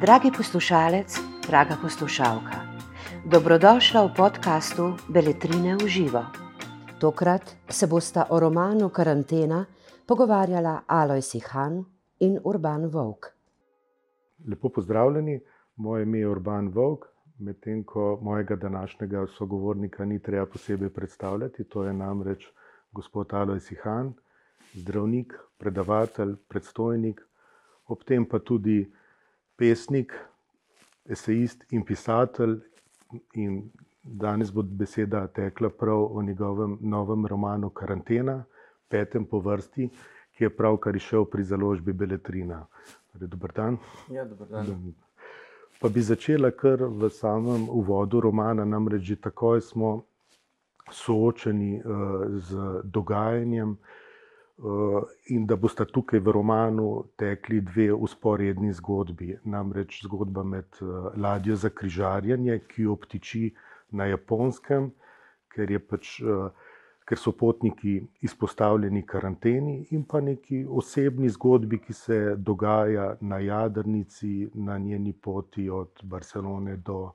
Dragi poslušalec, draga poslušalka, dobrodošla v podkastu Beletrine v živo. Tokrat se bosta o romanu Karantena pogovarjala Alojsi Han in Urban Vovk. Lepo pozdravljeni, moje ime je Urban Vovk, medtem ko mojega današnjega sogovornika ni treba posebej predstavljati. To je namreč gospod Alojsi Han, zdravnik, predavatelj, predstojnik, ob tem pa tudi pesnik, esejist in pisatelj. In danes bo beseda tekla prav o njegovem novem romanu Karantena, petem po vrsti, ki je pravkar išel pri založbi Beletrina. Dober dan. Ja, dober dan. Pa bi začela kar v samem uvodu romana, namreč že takoj smo soočeni uh, z dogajanjem, uh, in da bosta tukaj v romanu tekli dve usporedni zgodbi. Namreč zgodba med uh, ladjo za križarjenje, ki obtiči na japonskem, ker pač. Uh, ker so potniki izpostavljeni karanteni, in pa neki osebni zgodbi, ki se dogaja na Jadrnici, na njeni poti od Barcelone do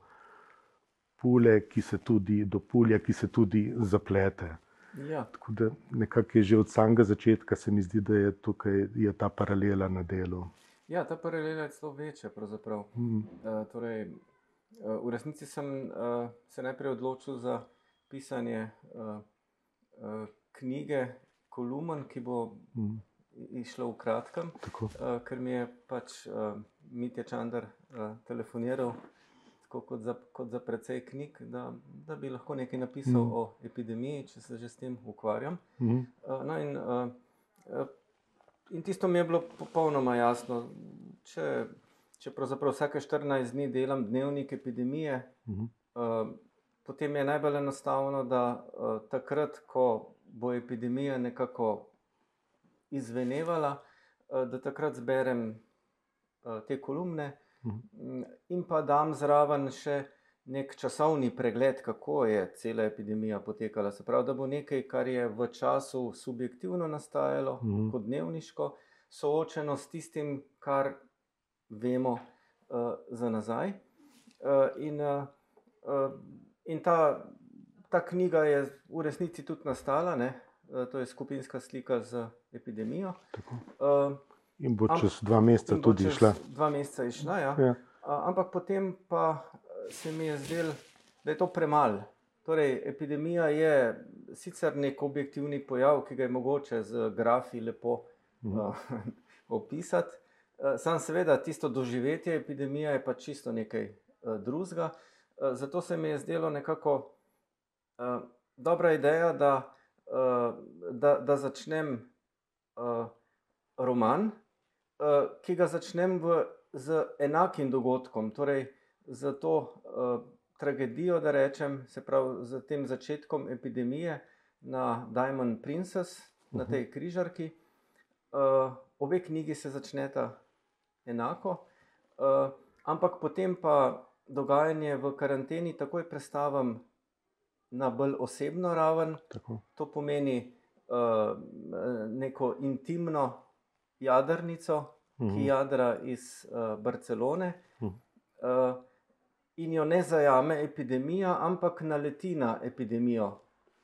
Pule, ki se tudi do Pulja, ki se tudi zaplete. Ja. Tako da nekako je že od samega začetka, se mi zdi, da je tukaj je ta paralela na delu. Ja, ta paralela je celo večja. Mm. Uh, torej, uh, v resnici sem uh, se najprej odločil za pisanje uh, uh, knjige Kolumen, ki bo Mm. išla v kratkem, Tako. uh, ker mi je pač uh, Mitja Čandar uh, telefoniral. Tako kot za, kot za precej knjig, da, da bi lahko nekaj napisal Mm. o epidemiji, če se že s tem ukvarjam. Mm. Uh, no in, uh, in tisto mi je bilo popolnoma jasno. Če, če pravzaprav vsake 14 dni delam dnevnik epidemije, Mm. uh, potem je najbolj enostavno, da uh, takrat, ko bo epidemija nekako izvenevala, uh, da takrat zberem uh, te kolumne in pa dam zraven še nek časovni pregled, kako je cela epidemija potekala. Se pravi, da bo nekaj, kar je v času subjektivno nastajalo, Mhm. kot dnevniško, soočeno s tistim, kar vemo uh, za nazaj. Uh, in uh, uh, in ta, ta knjiga je v resnici tudi nastala, ne? Uh, to je skupinska slika z epidemijo. Tako. Uh, In bo Am- čez dva meseca tudi išla. Dva meseca je šla, ja. Ja. A, ampak potem pa eh, se mi je zdelo, da je to premalo. Torej, epidemija je sicer nek objektivni pojav, ki ga je mogoče z grafi lepo Mhm. uh, opisati. Uh, sam seveda tisto doživetje epidemije je pa čisto nekaj uh, drugega. Uh, zato se mi je zdelo nekako uh, dobra ideja, da, uh, da, da začnem uh, roman, ki ga začnem v, z enakim dogodkom, torej z to uh, tragedijo, da rečem, se pravi, z tem začetkom epidemije na Diamond Princess, na Mhm. tej križarki. Uh, obe knjigi se začneta enako, uh, ampak potem pa dogajanje v karanteni takoj prestavim na bolj osebno raven. Tako. To pomeni uh, neko intimno jadrnico, ki Mhm. jadra iz uh, Barcelone Mhm. uh, in jo ne zajame epidemija, ampak naleti na epidemijo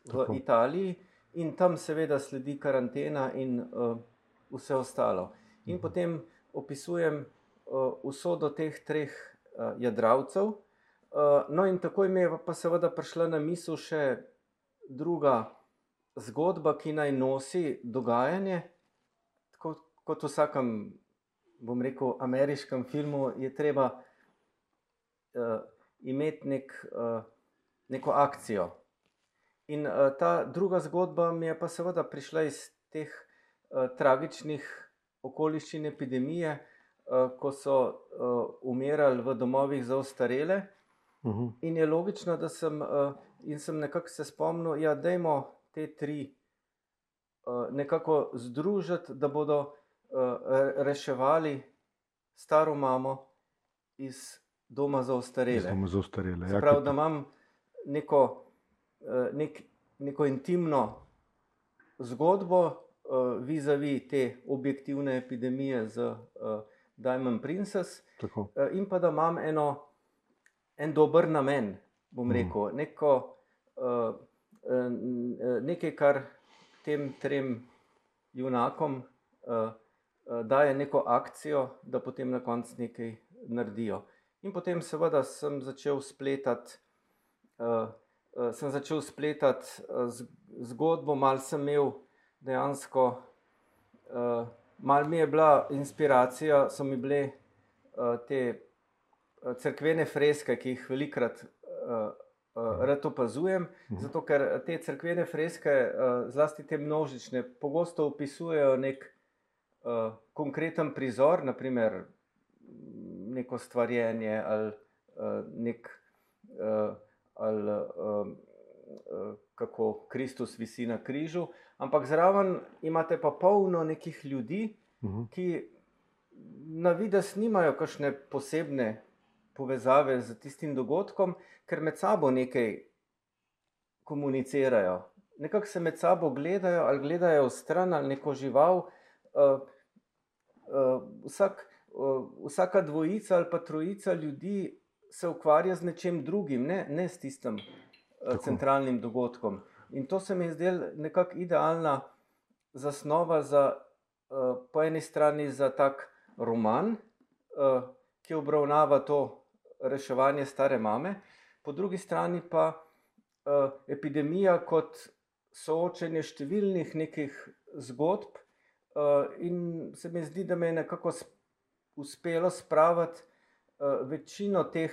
v Tako. Italiji, in tam seveda sledi karantena in uh, vse ostalo. In Mhm. potem opisujem uh, usodo teh treh uh, jadravcev. Uh, no, in takoj mi je pa seveda prišla na misel še druga zgodba, ki naj nosi dogajanje. Kot v vsakem, bom rekel, ameriškem filmu, je treba uh, imeti nek, uh, neko akcijo. In uh, ta druga zgodba mi je pa seveda prišla iz teh uh, tragičnih okoliščin epidemije, uh, ko so uh, umirali v domovih za ostarele. Mhm. In je logično, da sem, uh, in sem nekako se spomnil, da ja, dajmo te tri uh, nekako združiti, da bodo uh, reševali staro mamo iz doma za ostarele. Smo za ostarele. Ja, pravi, ker- da imam neko, uh, nek, neko intimno zgodbo uh, vizavi te objektivne epidemije z Diamond Princess, Tako. in pa da imam eno, en dober namen, bom Mhm. rekel, neko, uh, uh, nekaj, kar tem trem junakom daje neko akcijo, da potem na koncu nekaj naredijo. In potem, seveda, sem začel spletati. Uh, uh, sem začel spletati uh, z- zgodbo, malo sem imel dejansko, uh, malo mi je bila inspiracija, so mi bile uh, te cerkvene freske, ki jih velikrat uh, uh, rad opazujem, Mhm. zato ker te cerkvene freske, uh, zlasti te množične, pogosto opisujejo nek uh, konkreten prizor, naprimer neko stvarjenje ali uh, nek. Uh, ali uh, uh, kako Kristus visi na križu, ampak zraven imate pa polno nekih ljudi, Mhm. ki na vides nimajo kakšne posebne povezave z tistim dogodkom, ker med sabo nekaj komunicirajo. Nekako se med sabo gledajo, ali gledajo v stran, ali neko žival. Uh, uh, vsak, uh, vsaka dvojica ali pa trojica ljudi se ukvarja z nečim drugim, ne, ne s tistim uh, Tako. centralnim dogodkom. In to se mi je zdelo nekako idealna zasnova za, po eni strani za tak roman, ki obravnava to reševanje stare mame, po drugi strani pa epidemija kot soočenje številnih nekih zgodb, in se mi zdi, da me je nekako sp- uspelo spraviti uh, večino teh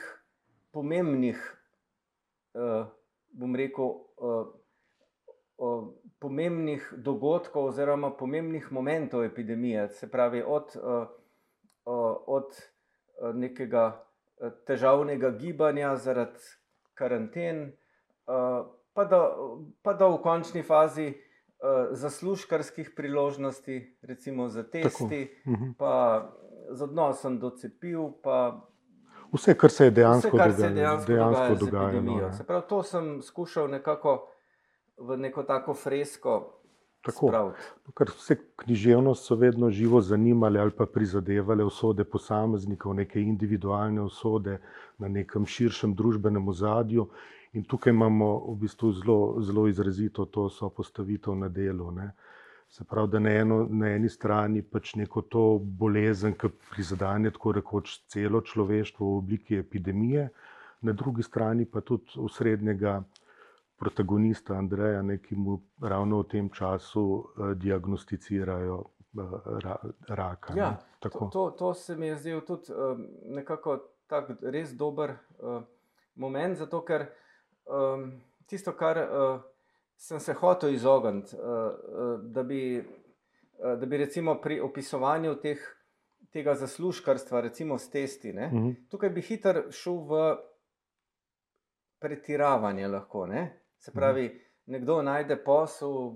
pomembnih, uh, bom rekel, uh, uh, pomembnih dogodkov oziroma pomembnih momentov epidemije, se pravi od, uh, uh, od nekega težavnega gibanja zaradi karanten, uh, pa, da, pa da v končni fazi zaslužkarskih priložnosti, recimo za testi, Mhm. pa z odnosom do cepiv, pa Vse, kar se je dejansko vse, se je dejansko, dejansko dejansko dogajalo. dogajalo. ja. Se pravi, to sem skušal nekako v neko tako fresko Tako. spraviti. Ker vse književnost so vedno živo zanimale ali pa prizadevale usode posameznikov, neke individualne usode na nekem širšem družbenem ozadju. In tukaj imamo v bistvu zelo, zelo izrazito to sopostavitev na delu. Ne. Se pravi, da na, eno, na eni strani pač neko to bolezen, ki prizadene tako rekoč celo človeštvo v obliki epidemije, na drugi strani pa tudi osrednjega protagonista Andreja, ne, ki mu ravno v tem času uh, diagnosticirajo uh, ra, raka. Ja, ne. to, Tako. to, to se mi je zdel tudi um, nekako tak res dober uh, moment, zato ker um, tisto, kar uh, sem se hotel izogniti, uh, uh, da, bi, uh, da bi recimo pri opisovanju teh, tega zaslužkarstva, recimo s testi, ne, Mhm. tukaj bi hitro šel v pretiravanje. Lahko, ne? Se Mhm. pravi, nekdo najde posel,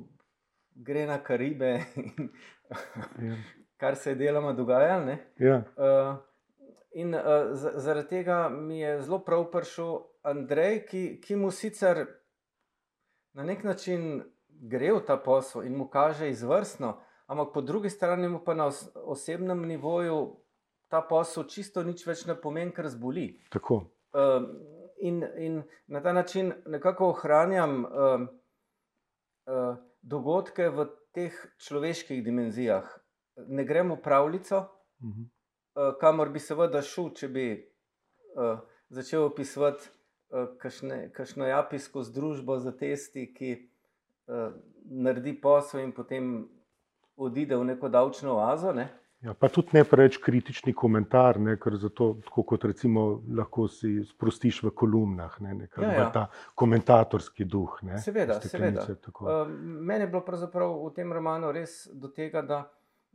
gre na Karibe, in Ja. kar se je deloma dogajalo. ne. Ja, Uh, in uh, zaradi tega mi je zelo prav prišel Andrej, ki, ki mu sicer na nek način gre v ta posel in mu kaže izvrstno, ampak po drugi strani mu pa na os osebnem nivoju ta posel čisto nič več ne pomeni, ker zboli. tako. Um, in, in na ta način nekako ohranjam um, uh, dogodke v teh človeških dimenzijah. Ne gremo v pravljico, Mhm. uh, kamor bi seveda šel, če bi uh, začel opisovati uh, kakšne, kakšno japijsko združbo za testi, ki uh, naredi posel in potem odide v neko davčno oazo. Ne? Ja, pa tudi ne preveč kritični komentar, ne, ker zato, tako kot recimo, lahko si sprostiš v kolumnah, ne, nekaj, Ja, ja, ta komentatorski duh. Ne, Seveda, seveda. tako. Uh, meni je bilo pravzaprav v tem romanu res do tega, da,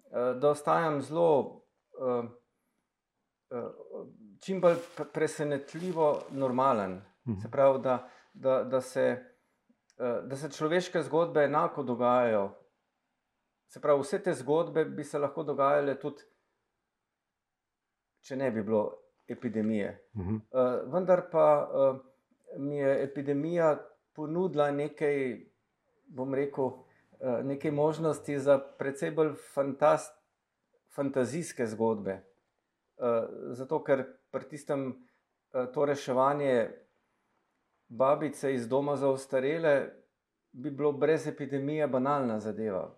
uh, da ostajam zelo, uh, uh, čim bolj pre- presenetljivo normalen. Mhm. Se pravi, da, da, da, se, uh, da se človeške zgodbe enako dogajajo. Se pravi, vse te zgodbe bi se lahko dogajale tudi, če ne bi bilo epidemije. Mhm. Uh, vendar pa uh, mi je epidemija ponudila nekaj, bom rekel, neke možnosti za precej bolj fantast, fantazijske zgodbe. Uh, zato, ker pri tistem uh, to reševanje babice iz doma za ostarele bi bilo brez epidemije banalna zadeva.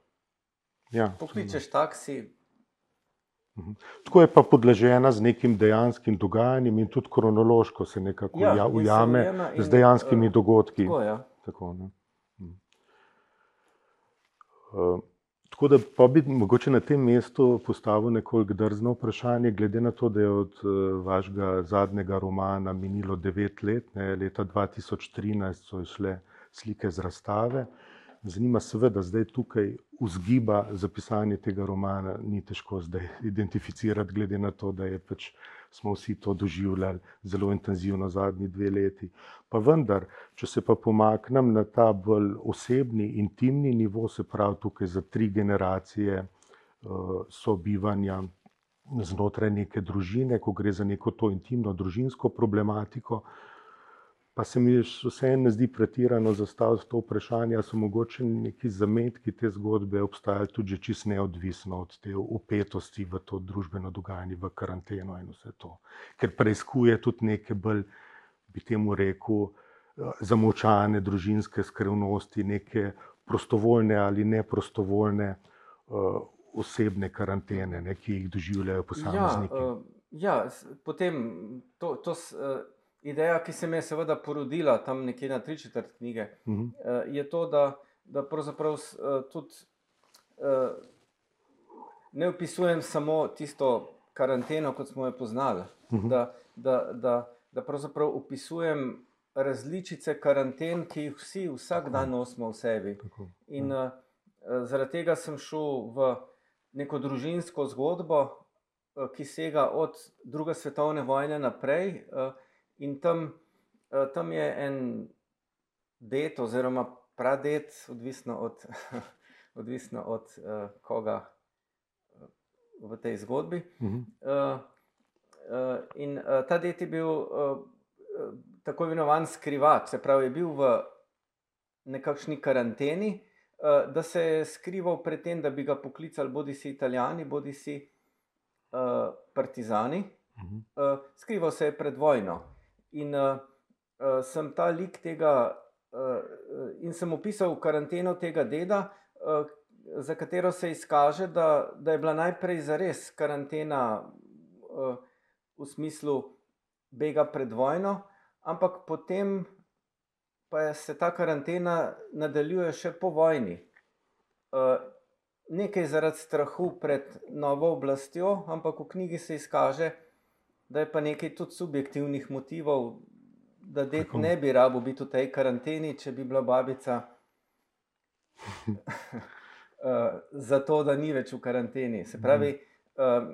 Ja, Pokličeš taksi. Mhm. Tako je pa podležena z nekim dejanskim dogajanjem, in tudi kronološko se nekako Ja, ja, ujame in, z dejanskimi eh, dogodki. Tako, ja. Tako, ne. Mhm. Tako da pa bi mogoče na tem mestu postavil nekoliko drzno vprašanje, glede na to, da je od eh, vašega zadnjega romana minilo devet let, ne, leta 2013 so išle slike z razstave. Zanima seveda zdaj tukaj vzgiba za pisanje tega romana, ni težko zdaj identificirati, glede na to, da je pač smo vsi to doživljali zelo intenzivno zadnji dve leti. Pa vendar, če se pa pomaknem na ta bolj osebni, intimni nivo, se pravi tukaj za tri generacije uh, sobivanja znotraj neke družine, ko gre za neko to intimno družinsko problematiko, pa se mi vseeno ne zdi pretirano zastaviti to vprašanje, ali so mogoče neki zametki te zgodbe obstajali tudi že čist neodvisno od te upetosti v to družbeno dogajanje, v karanteno in vse to. Ker preizkuje tudi neke bolj, bi temu rekel, eh, zamočane družinske skrivnosti, neke prostovoljne ali neprostovoljne uh, osebne karantene, ne, ki jih doživljajo Ja, posamezniki. uh, ja, potem to, to uh, ideja, ki se mi je seveda porodila tam nekje na tri četrt knjige, Mhm. uh, je to, da, da pravzaprav uh, tudi uh, ne opisujem samo tisto karanteno, kot smo jo poznali, Mhm. da, da, da, da pravzaprav opisujem različice karanten, ki jih vsi vsak dan nosimo v sebi. Tako. In uh, zaradi tega sem šel v neko družinsko zgodbo, uh, ki sega od druge svetovne vojne naprej. Uh, in tam, uh, tam je en det, oziroma pradet, odvisno od, odvisno od uh, koga uh, v tej zgodbi. Mhm. Uh, uh, in uh, ta det je bil uh, uh, tako imenovan skrivač, se pravi, je bil v nekakšni karanteni, uh, da se je skrival pred tem, da bi ga poklicali bodi si italijani, bodi si uh, partizani. Mhm. Uh, skrival se je pred vojno. In uh, sem ta lik tega, uh, in sem opisal karanteno tega deda, uh, za katero se izkaže, da, da je bila najprej zares karantena uh, v smislu bega pred vojno, ampak potem pa se ta karantena nadaljuje še po vojni. Uh, nekaj zaradi strahu pred novo oblastjo, ampak v knjigi se izkaže, da je pa nekaj tudi subjektivnih motivov, da det Kako? ne bi rabo biti v tej karanteni, če bi bila babica. Uh, zato, da ni več v karanteni. Se pravi, uh,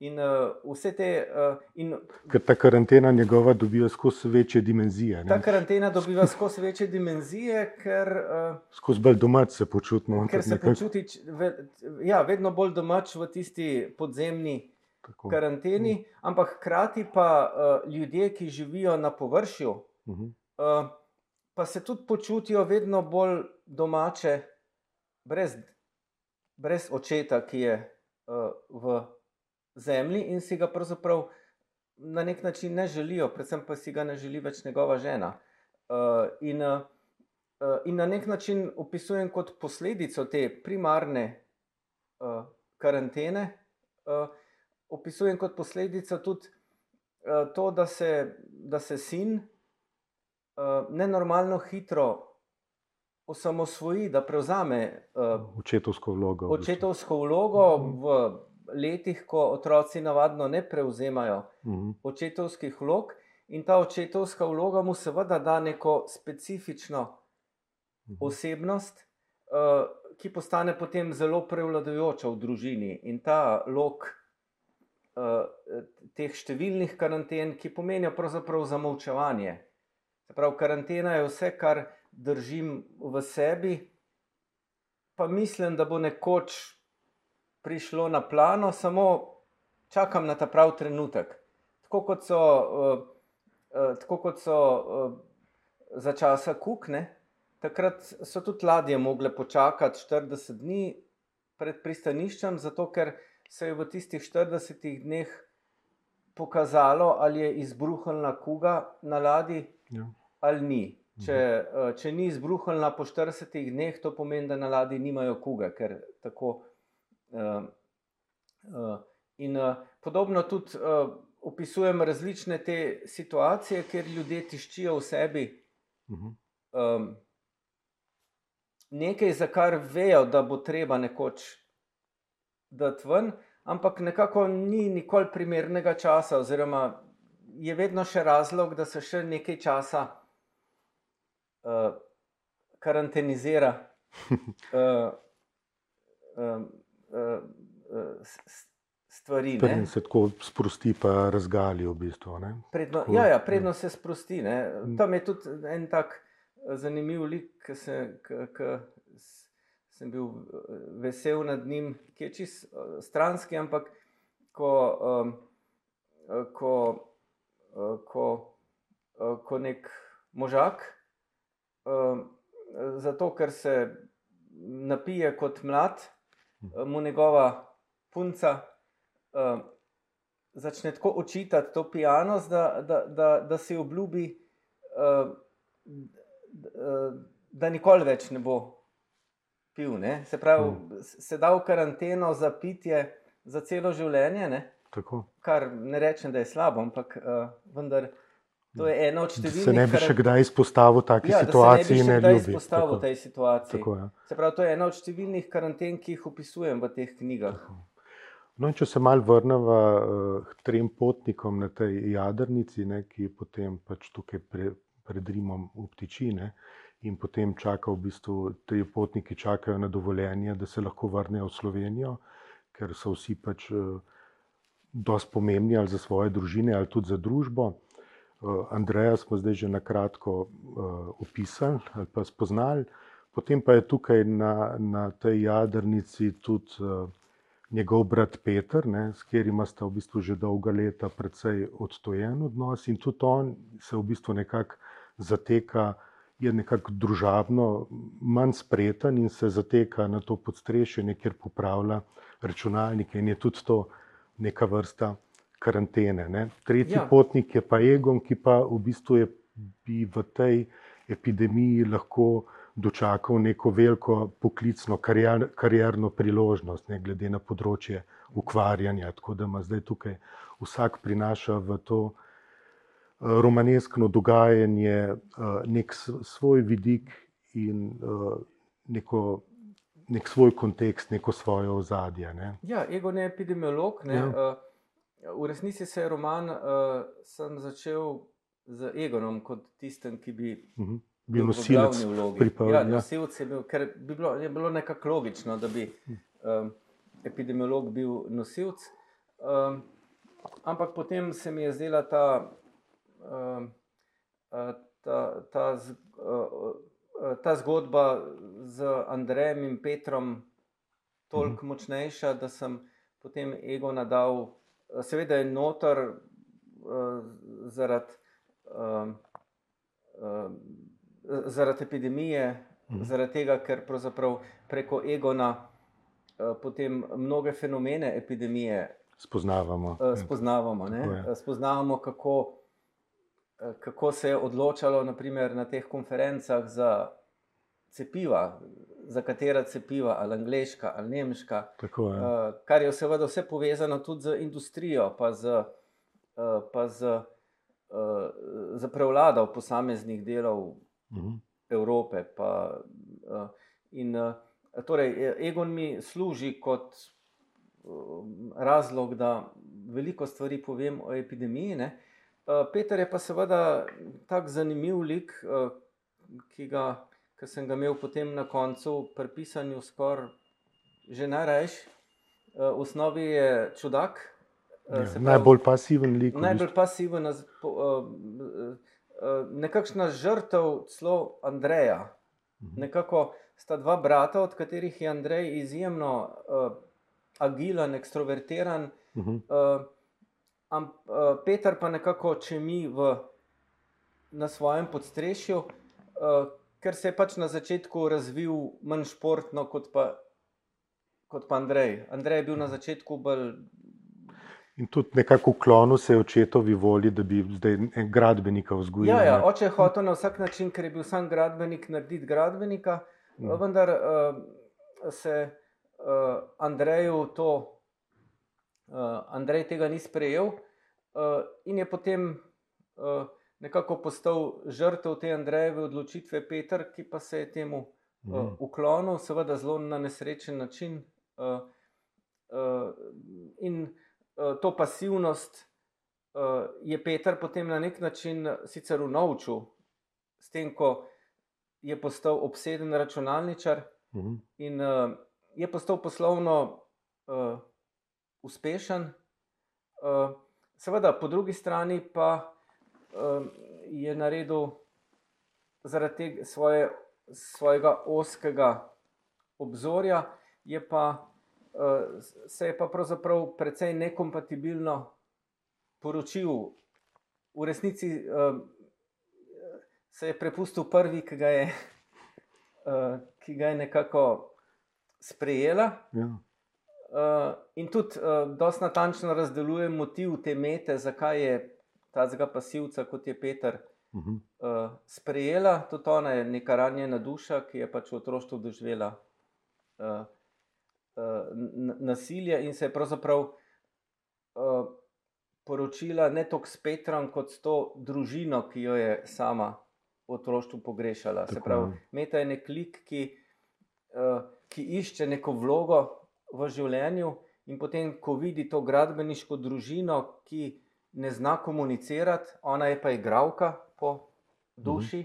in uh, vse te, uh, in Ker ta karantena njegova dobiva skozi večje dimenzije. ta Ne? karantena dobiva skozi večje dimenzije, ker, uh, Skozi bolj domač se počutimo. ker se nekako počuti č- ve, ja, vedno bolj domač v tisti podzemni tako. karanteni, ampak hkrati pa uh, ljudje, ki živijo na površju, Mhm. uh, pa se tudi počutijo vedno bolj domače, brez, brez očeta, ki je uh, v zemlji in si ga pravzaprav na nek način ne želijo, predvsem pa si ga ne želi več njegova žena. Uh, in, uh, uh, in na nek način opisujem kot posledico te primarne uh, karantene, uh, opisujem kot posledico tudi uh, to, da se, da se sin uh, nenormalno hitro osamosvoji, da prevzame uh, Očetovsko vlogo. očetovsko vlogo v letih, ko otroci navadno ne prevzemajo Mhm. očetovskih vlog, in ta očetovska vloga mu seveda da neko specifično Mhm. osebnost, uh, ki postane potem zelo prevladujoča v družini. In ta lok uh, teh številnih karanten, ki pomenijo pravzaprav zamolčevanje. Pravi, karantena je vse, kar držim v sebi, pa mislim, da bo nekoč prišlo na plano, samo čakam na ta pravi trenutek. Tako kot so, uh, uh, tako kot so uh, za časa kukne, takrat so tudi ladje mogle počakati 40 dni pred pristaniščem, zato ker se je v tistih 40 dneh pokazalo, ali je izbruhnila kuga na ladji Ja. ali ni. Če, eh, če ni izbruhnila po 40 dneh, to pomeni, da na ladji nimajo kuge, tako. Uh, uh, in uh, podobno tudi uh, opisujem različne te situacije, kjer ljudje tiščijo v sebi Mhm. um, nekaj, za kar vejo, da bo treba nekoč dati ven, ampak nekako ni nikoli primernega časa, oziroma je vedno še razlog, da se še nekaj časa uh, karantenizira. Uh, uh, uh, Stvari. ne. Preden se tako sprosti, pa razgali v bistvu. Ne? Predno, Tako, ja, ja, ja. predno se sprosti. Ne. Mm. Tam je tudi en tak eh, zanimiv lik, ki se, k, k, sem bil eh, vesel nad njim, ki je čist eh, stranski, ampak ko, um, ko, ko, ko nek možak, um, zato ker se napije kot mlad, mu njegova punca uh, začne tako očitati to pijanost, da, da, da, da si obljubi, uh, uh, da nikoli več ne bo pil. Ne? Se pravi, Mm. se da v karanteno za pitje za celo življenje, ne? Tako. kar ne rečem, da je slabo, ampak uh, vendar to je ena od Da številnih. se ne bi še kdaj izpostavil taki ja, da se situaciji ne bi ne še kdaj ljubi. izpostavil Tako, tej situaciji. tako, ja. Se pravi, to je ena od številnih karanten, ki jih opisujem v teh knjigah. No, in če se malo vrnemo uh, k trem potnikom na tej jadrnici, ne, ki potem pač tukaj pre, pred Rimom obtiči ne, in potem čaka v bistvu, ti potniki čakajo na dovoljenje, da se lahko vrnejo v Slovenijo, ker so vsi pač uh, dosti pomembni ali za svoje družine ali tudi za družbo. Uh, Andreja smo zdaj že na kratko uh, opisali ali pa spoznali, potem pa je tukaj na, na tej jadrnici tudi uh, njegov brat Peter, ne, s katerim sta v bistvu že dolga leta precej odtojen odnos in tudi on se v bistvu nekako zateka, je nekako družabno, manj spreten in se zateka na to podstrešje, kjer popravlja računalnike in je tudi to neka vrsta karantene. Ne. Tretji Ja. potnik je pa Egon, ki pa v bistvu je, bi v tej epidemiji lahko dočakal neko veliko poklicno karier, karierno priložnost, ne glede na področje ukvarjanja. Tako da ima zdaj tukaj vsak prinaša v to romaneskno dogajanje eh, nek svoj vidik in eh, neko, nek svoj kontekst, neko svoje ozadje. Ne. Ja, Egon je epidemiolog. Ne, Ja. uh, v resnici se je roman uh, sem začel z Egonom kot tistem, ki bi Mhm. bil Bil nosilec priprav- Ja, ja. nosilec je bil, ker bi bilo, je bilo nekako logično, da bi um, epidemiolog bil nosilec. Um, ampak potem se mi je zdela ta, uh, ta, ta, uh, ta zgodba z Andrejem in Petrom toliko močnejša, da sem potem ego nadal. Seveda je notor zaradi zaradi epidemije, Mhm. zaradi tega, ker pravzaprav preko egona potem mnoge fenomene epidemije spoznavamo. spoznavamo. ne. Tako Spoznavamo, kako, kako se je odločalo naprimer, na teh konferencah za cepiva, za katera cepiva, ali angliška ali nemška. Tako je. Uh, kar je seveda vse povezano tudi z industrijo, pa z, uh, pa z, uh, z prevlado posameznih delov Mhm. Evrope. Pa, uh, in, uh, torej, Egon mi služi kot uh, razlog, da veliko stvari povem o epidemiji. Ne? Uh, Peter je pa seveda tako zanimiv lik, uh, ki, ga, ki sem ga imel potem na koncu pri pisanju skoraj že najrajši. Uh, v osnovi je čudak. uh, Ja, se pravi- najbolj pasiven lik. Najbolj pasiven, uh, uh, nekakšna žrtev celo Andreja. Mhm. Nekako sta dva brata, od katerih je Andrej izjemno uh, agilen, ekstrovertiran, Mhm. uh, am, uh, Peter pa nekako čemi v, na svojem podstrešju, uh, ker se je pač na začetku razvil manj športno kot pa, kot pa Andrej. Andrej je bil na začetku bolj. In tudi nekako uklonil se je očetovi volji, da bi zdaj en gradbenika vzgojil. Ja, ja, oče je hotel na vsak način, ker je bil sam gradbenik, narediti gradbenika, Mm. vendar uh, se uh, Andreju to, Andrej tega ni sprejel uh, in je potem uh, nekako postal žrtev te Andrejeve odločitve, Peter, ki pa se je temu Mhm. uklonil, seveda zelo na nesrečen način. In to pasivnost je Peter potem na nek način sicer unovčil, s tem, ko je postal obseden računalničar Mhm. in je postal poslovno uspešen. Uh, seveda, po drugi strani pa uh, je naredil zaradi tega svoje, svojega oskega obzorja, je pa, uh, se je pa pravzaprav precej nekompatibilno poročil. V resnici se je prepustil prvi, ki ga je, ki ga je nekako sprejela. Ja. Uh, in tudi uh, dosta natančno razdeluje motiv te mete, zakaj je ta zga pasivca, kot je Peter, Mhm. uh, sprejela. Tudi ona je neka ranjena duša, ki je pač v otroštvu doživela uh, uh, nasilje in se je pravzaprav uh, poročila ne toliko s Petrom, kot s to družino, ki jo je sama v otroštvu pogrešala. Se Tako, pravi, ja. Meta je nek lik, ki, uh, ki išče neko vlogo v življenju, in potem, ko vidi to gradbeniško družino, ki ne zna komunicirati, ona je pa igralka po duši,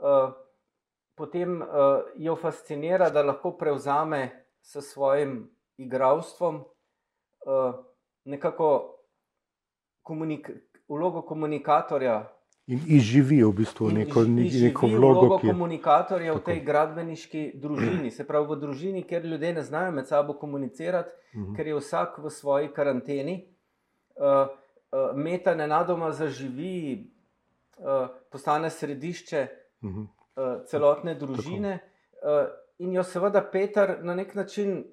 uh, potem uh, jo fascinira, da lahko prevzame s svojim igralstvom uh, nekako komunik vlogo komunikatorja In izživi v bistvu In neko, izži- ne- izživi neko vlogo, vlogo ki je. komunikatorja v tej gradbeniški družini, se pravi v družini, kjer ljudje ne znajo med sabo komunicirati, Mhm. ker je vsak v svoji karanteni. Uh, uh, Meta nenadoma zaživi, uh, postane središče Mhm. uh, celotne družine, uh, in jo seveda Peter na nek način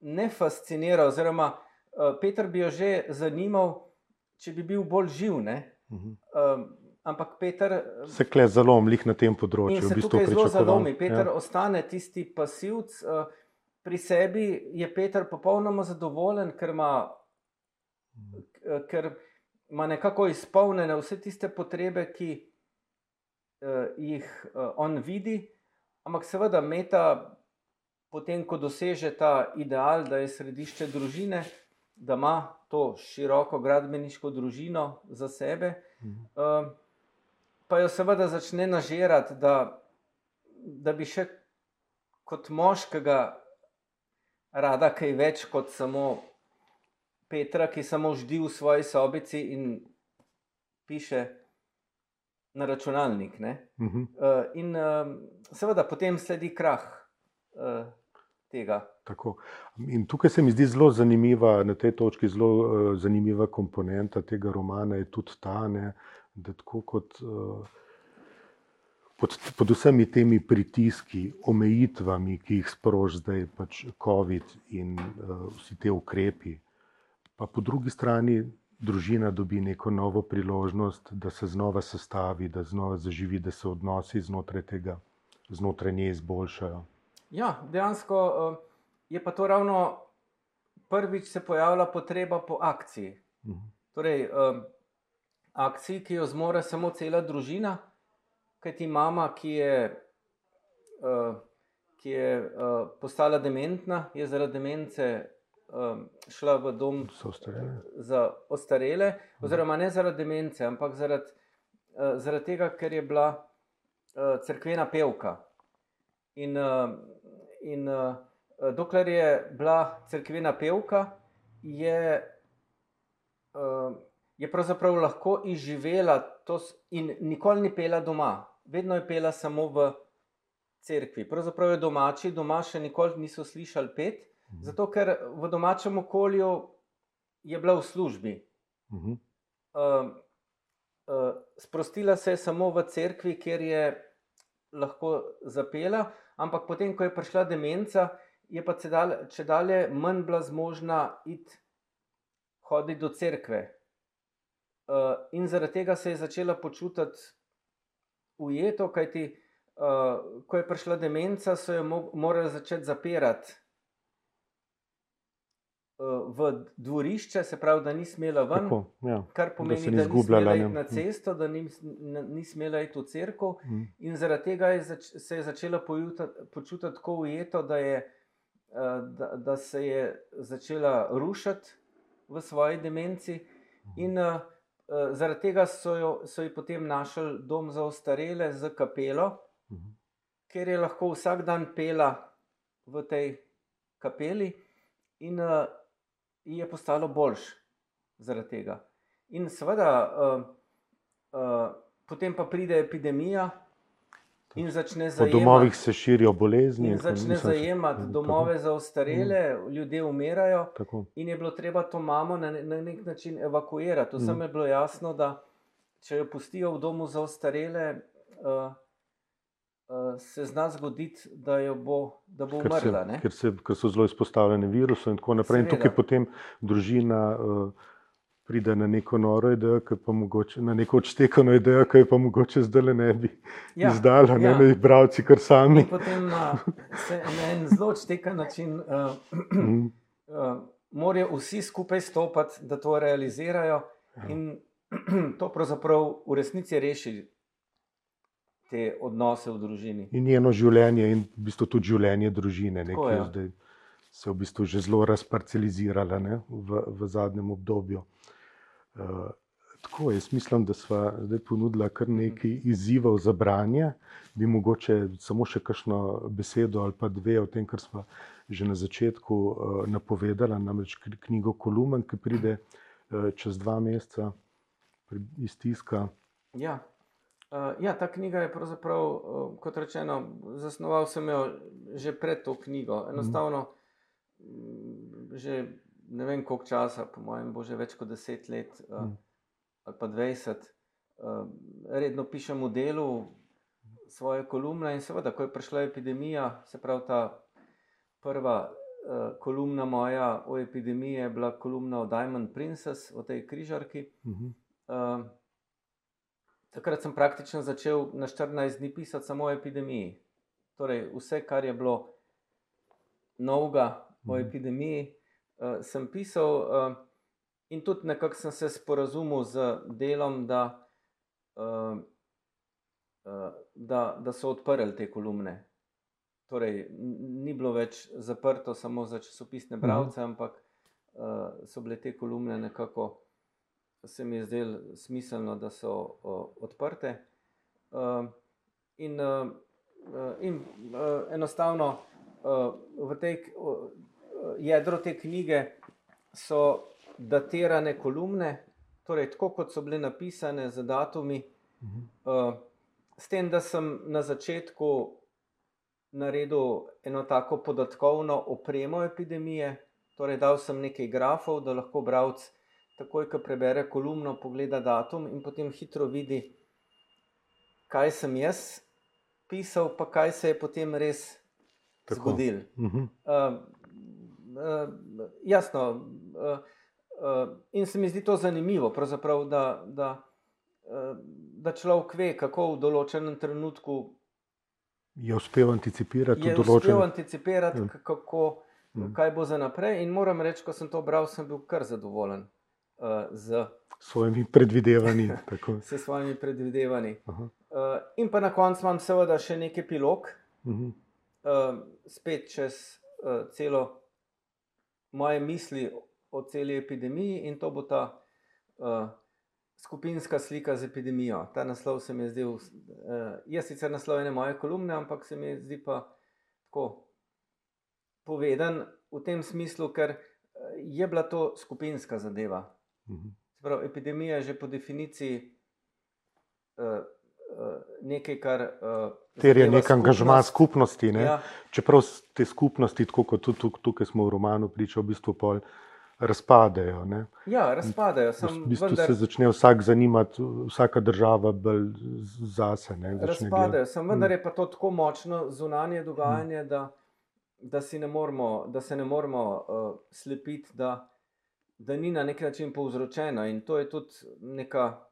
ne fascinira, oziroma uh, Peter bi jo že zanimal, če bi bil bolj živ. Ne? Um, ampak Peter Se kle zalom lih na tem področju. se v bistvu tukaj zelo zalomi. Peter Ja. ostane tisti pasivc, uh, pri sebi je Peter popolnoma zadovoljen, ker ima, k- ker ima nekako izpolnjene vse tiste potrebe, ki uh, jih uh, on vidi, ampak seveda meta, potem ko doseže ta ideal, da je središče družine, da ima to široko gradbeniško družino za sebe. Mhm. Uh, pa jo seveda začne nažirati, da, da bi še kot moškega rada kaj več kot samo Petra, ki samo ždi v svoji sobici in piše na računalnik. ne. Mhm. Uh, in uh, seveda potem sledi krah uh, tega. Tako. In tukaj se mi zdi zelo zanimiva, na tej točki zelo uh, zanimiva komponenta tega romana je tudi ta, ne, da tako kot uh, pod, pod vsemi temi pritiski, omejitvami, ki jih sproži zdaj pač COVID in uh, vsi te ukrepi, pa po drugi strani družina dobi neko novo priložnost, da se znova sestavi, da znova zaživi, da se odnosi znotraj tega, znotraj nje izboljšajo. Ja, dejansko uh, je pa to ravno prvič se pojavila potreba po akciji. Mhm. Torej, um, akciji, ki jo zmore samo cela družina, kajti mama, ki je, uh, ki je uh, postala dementna, je zaradi demence um, šla v dom ostarele. za ostarele, oziroma ne zaradi demence, ampak zaradi, uh, zaradi tega, ker je bila uh, crkvena pevka. In, uh, in uh, dokler je bila crkvena pevka, je, uh, je pravzaprav lahko izživela to, in nikoli ni pela doma, vedno je pela samo v cerkvi. Pravzaprav je domači doma še nikoli niso slišali pet, Mhm. zato ker v domačem okolju je bila v službi. Mhm. Uh, uh, sprostila se je samo v cerkvi, kjer je lahko zapela, ampak potem, ko je prišla demenca, je pa če dalje manj bila zmožna iti hoditi do cerkve. Uh, in zaradi tega se je začela počutiti ujeto, kajti uh, ko je prišla demenca, so jo mo morali začeti zapirati v dvorišče, se pravi, da ni smela ven, Tako, ja. kar pomeni, ni da ni smela iti na Mm. cesto, da ni, ni smela iti v cerkev. Mm. In zaradi tega je zač, se je začela pojuta- počutiti tako ujeto, da, je, eh, da, da se je začela rušiti v svoji demenci. In uh, zaradi tega so, jo, so ji potem našli dom za ostarele z kapelo, Mhm. ker je lahko vsak dan pela v tej kapeli, in uh, je postalo boljš zaradi tega. In seveda, uh, uh, potem pa pride epidemija in začne Po zajemati. domovih se širijo bolezni. In začne niso- zajemati Tako, domove za ostarele, ljudje umirajo, Tako. in je bilo treba to mamo na, na nek način evakuirati. Vsem Mm. je bilo jasno, da če jo pustijo v domu za ostarele, uh, se zna zgoditi, da, bo, da bo Ker, umrla. se, ne. ker, se, ker so zelo izpostavljeni virusu in tako naprej. In tukaj potem družina uh, pride na neko noro idejo, ki pa mogoče na neko odštekano idejo, ki je pa mogoče zdaj ne bi ja. izdala, ne ja. ja. bralci, kar sami. In potem uh, se na en zelo odštekan način uh, uh, morajo vsi skupaj stopiti, da to realizirajo. Ja. In to pravzaprav v resnici reši te odnose v družini. In njeno življenje, in v bistvu tudi življenje družine, ne, Tako, ki je ja. zdaj se v bistvu že zelo razparcelizirala ne, v, v zadnjem obdobju. Uh, tako, jaz mislim, da smo zdaj ponudili kar nekaj izzivov za branje. Bi mogoče samo še kakšno besedo ali pa dve o tem, kar smo že na začetku uh, napovedali, namreč knjigo Kolumen, ki pride uh, čez dva meseca iz tiska. Ja. Uh, ja, ta knjiga je pravzaprav, uh, kot rečeno, zasnoval sem jo že pred to knjigo. Enostavno, mm. že ne vem koliko časa, po mojem, bo že več kot deset let uh, Mm. ali pa dvajset. Uh, redno pišem v delu svoje kolumne in seveda, ko je prišla epidemija, se pravi ta prva uh, kolumna moja o epidemiji je bila kolumna o Diamond Princess, o tej križarki. Mhm. Uh, takrat sem praktično začel na 14 dni pisati samo o epidemiji. Torej, vse, kar je bilo novega o Mhm. epidemiji, uh, sem pisal, uh, in tudi nekako sem se sporazumel z delom, da, uh, uh, da, da so odprli te kolumne. Torej, ni bilo več zaprto samo za časopisne bralce, ampak uh, so bile te kolumne nekako se mi je zdelo smiselno, da so uh, odprte. Uh, in uh, in uh, enostavno uh, v tej uh, jedro te knjige so datirane kolumne, torej tako kot so bile napisane z datumi. Uh, s tem, da sem na začetku naredil eno tako podatkovno opremo epidemije, torej dal sem nekaj grafov, da lahko bralec takoj, ko prebere kolumno, pogleda datum in potem hitro vidi, kaj sem jaz pisal, pa kaj se je potem res Tako. zgodilo. Mhm. Uh, uh, jasno, uh, uh, in se mi zdi to zanimivo, da, da, uh, da človek ve, kako v določenem trenutku Je uspel anticipirati je uspel določene anticipirati, Ja. kako, Mhm. kaj bo za naprej. In moram reči, ko sem to bral, sem bil kar zadovoljen uh, z svojimi predvidevanji. s svojimi predvidevanji. Aha. Uh, in pa na koncu imam seveda še nek epilog, Mhm. uh, spet čez uh, celo moje misli o celi epidemiji, in to bo ta uh, skupinska slika z epidemijo. Ta naslov se mi je zdel, uh, je sicer naslov ene moje kolumne, ampak se mi zdi pa tako poveden v tem smislu, ker eh, je bila to skupinska zadeva. Mhm. Pravi, epidemija je že po definiciji uh, uh, nekaj, kar. Uh, Ter je nek angažma skupnosti. Ne? Ja, Čeprav te skupnosti, tako kot tudi tuk- tukaj smo v romanu priča, v bistvu pol, razpadejo. Ne? Ja, razpadejo. Sem, v bistvu vendar, se začne vsak zanimati, vsaka država bolj zase. Ne, gledati. Sem, vendar Mm. je pa to tako močno zunanje dogajanje, da, da, si ne moremo, da se ne moremo uh, slepiti, da, da ni na nek način povzročeno. In to je tudi neka.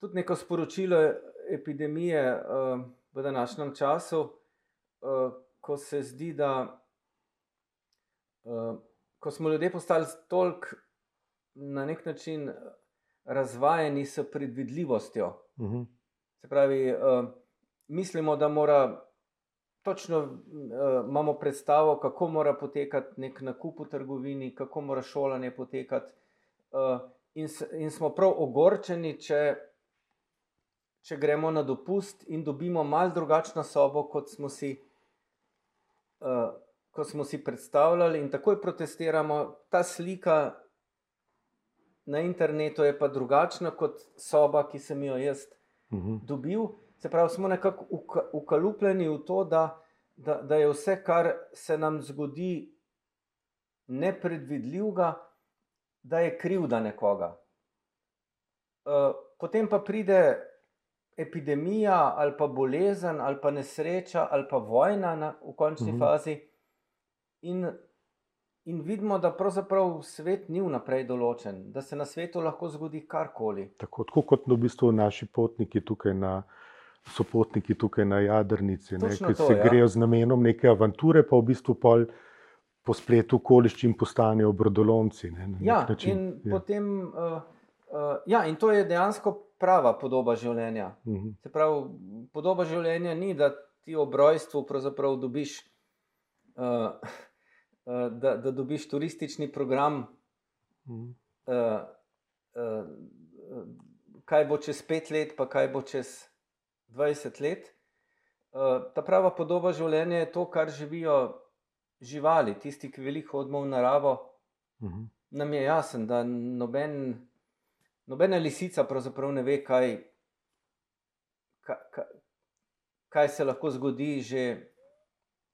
Tudi neko sporočilo epidemije uh, v današnjem času, uh, ko se zdi, da uh, ko smo ljudje postali toliko na nek način razvajeni s predvidljivostjo. Mhm. Se pravi, uh, mislimo, da mora točno uh, imamo predstavo, kako mora potekati nek nakup v trgovini, kako mora šolanje potekati. Uh, in, in smo prav ogorčeni, če, če gremo na dopust in dobimo malce drugačno sobo, kot smo si. Uh, Ko smo si predstavljali, in takoj protestiramo, ta slika na internetu je pa drugačna kot soba, ki sem jo jaz Mhm. dobil. Se pravi, smo nekako uka- ukalupljeni v to, da, da, da je vse, kar se nam zgodi, nepredvidljivega, da je krivda nekoga. Uh, potem pa pride epidemija, ali pa bolezen, ali pa nesreča, ali pa vojna na, v končni Mhm. fazi, in, in vidimo, da pravzaprav svet ni vnaprej določen, da se na svetu lahko zgodi karkoli. Tako, tako kot v bistvu naši potniki tukaj na. So potniki tukaj na Jadrnici, ne, Točno ki to, se ja. grejo z namenom neke avanture, pa v bistvu pol po spletu okoliščin postanejo brodolomci. Ne, na Ja, način. in Ja. potem, uh, uh, ja, in to je dejansko prava podoba življenja. Mhm. Se pravi, podoba življenja ni, da ti ob rojstvu pravzaprav dobiš, uh, uh, da, da dobiš turistični program, Mhm. uh, uh, kaj bo čez pet let, pa kaj bo čez 20 let. Uh, ta prava podoba življenja je to, kar živijo živali, tisti, ki veliko hodimo v naravo. Mhm. Nam je jasno, da noben, nobena lisica pravzaprav ne ve, kaj, kaj, kaj, se lahko zgodi že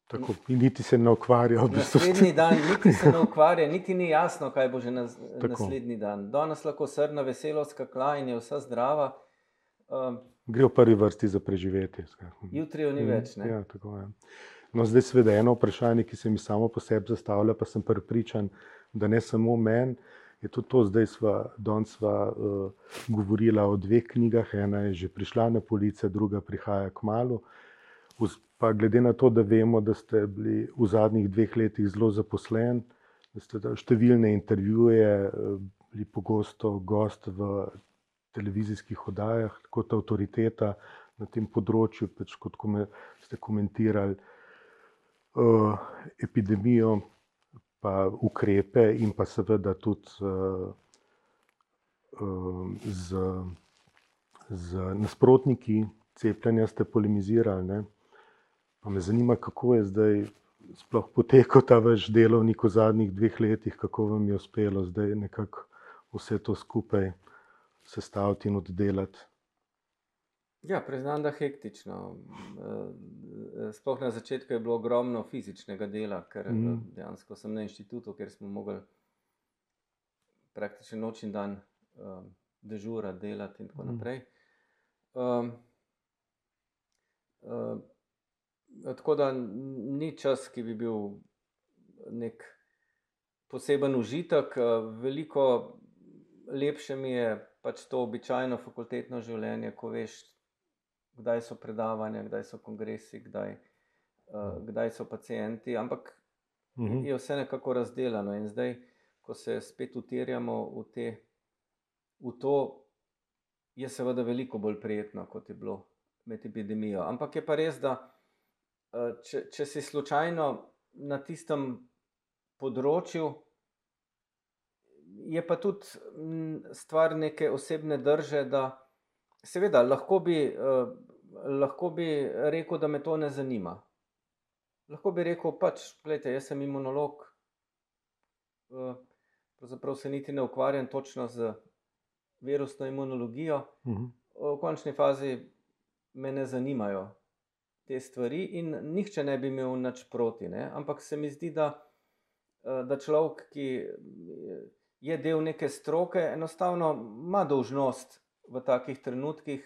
Tako, niti se ne ukvarja v bistvu. naslednji dan, niti se ne ukvarja, niti ni jasno, kaj bo že nas, Tako. naslednji dan. Danes lahko srna veselo skakla in je vsa zdrava, um, Gre v prvi vrsti za preživetje. jutri jo ni Mm, več. Ne? Ja, tako je. No, zdaj, seveda, eno vprašanje, ki se mi samo po sebi zastavlja, pa sem prepričan, da ne samo meni, je tudi to, zdaj sva, danes sva uh, govorila o dveh knjigah, ena je že prišla na police, druga prihaja k malu. Pa glede na to, da vemo, da ste bili v zadnjih dveh letih zelo zaposleni, da ste številne intervjuje, eh, bili pogosto gost v televizijskih oddajah, kot avtoriteta na tem področju, pač kot kome, ste komentirali uh, epidemijo, pa ukrepe, in pa seveda tudi uh, uh, z, z nasprotniki cepljenja ste polemizirali. Ne? Pa me zanima, kako je zdaj sploh potekel ta vaš delovnik v zadnjih dveh letih, kako vam je uspelo zdaj nekako vse to skupaj sestaviti in oddelati. Ja, priznam, da hektično. Eh, Sploh na začetku je bilo ogromno fizičnega dela, ker mm. dejansko sem na inštitutu, kjer smo mogli praktično noč in dan um, dežurati, delati in tako Mhm. naprej. Um, um, tako da ni čas, ki bi bil nek poseben užitek. Veliko lepše mi je pač to običajno fakultetno življenje, ko veš, kdaj so predavanja, kdaj so kongresi, kdaj, uh, kdaj so pacijenti. Ampak Mhm. je vse nekako razdeljeno. In zdaj, ko se spet utirjamo v, te, v to, je seveda veliko bolj prijetno, kot je bilo med epidemijo. Ampak je pa res, da eh, če, če si slučajno na tistem področju, je pa tudi mm, stvar neke osebne drže, da seveda lahko bi, eh, lahko bi rekel, da me to ne zanima. Lahko bi rekel, pač, gledajte, jaz sem imunolog, eh, pravzaprav se niti ne ukvarjam točno z virusno imunologijo. Mhm. V končni fazi me ne zanimajo te stvari, in nihče ne bi imel nič proti. Ne? Ampak se mi zdi, da da človek, ki je del neke stroke, enostavno ima dožnost v takih trenutkih,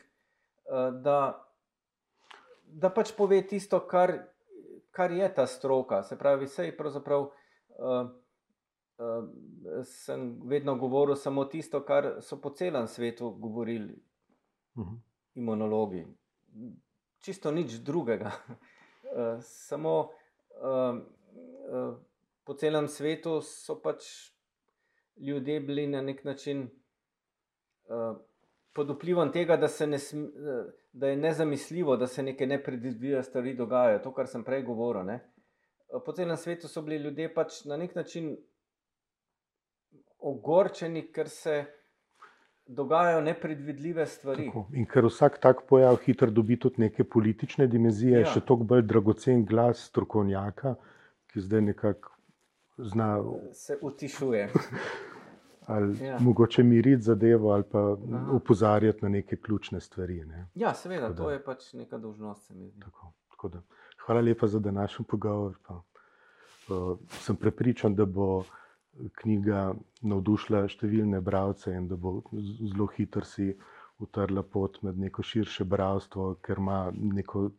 da, da pač pove tisto, kar, kar je ta stroka. Se pravi, vse je pravzaprav. Uh, uh, sem vedno govoril samo tisto, kar so po celem svetu govorili uh mhm. -huh. imunologi. Čisto nič drugega. Uh, samo uh, uh, po celem svetu so pač ljudje bili na nek način uh, pod vplivom tega, da, ne sm, da je nezamisljivo, da se neke nepredvidljive stvari dogajajo. To, kar sem prej govoril. Ne? Po celem svetu so bili ljudje pač na nek način ogorčeni, ker se dogajajo nepredvidljive stvari. Tako. In ker vsak tak pojav hitro dobi tudi neke politične dimenzije, ja. še toliko bolj dragocen glas strokovnjaka, ki zdaj nekako zna. Se utišuje. ali ja. mogoče miriti zadevo, ali pa upozarjati na neke ključne stvari. Ne. Ja, seveda, da, to je pač neka dožnost. Tako, tako da, hvala lepa za današnji pogovor. Pa, uh, sem prepričan, da bo knjiga navdušila številne bralce in da bo zelo hitro si utrla pot med neko širše bralstvo, ker ima neko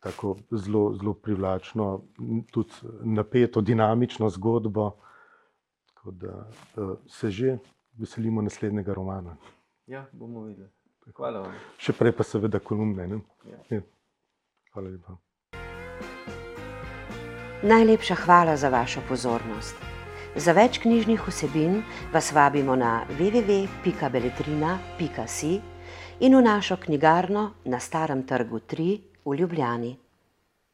tako zelo, zelo privlačno, tudi napeto, dinamično zgodbo. Tako da uh, se že veselimo naslednjega romana. Ja, bomo videli. Hvala vam. Še prej pa seveda kolumne. Ja. Ja. Hvala lepa. Najlepša hvala za vašo pozornost. Za več knjižnih vsebin vas vabimo na www.beletrina.si in v našo knjigarno na Starem trgu 3 v Ljubljani.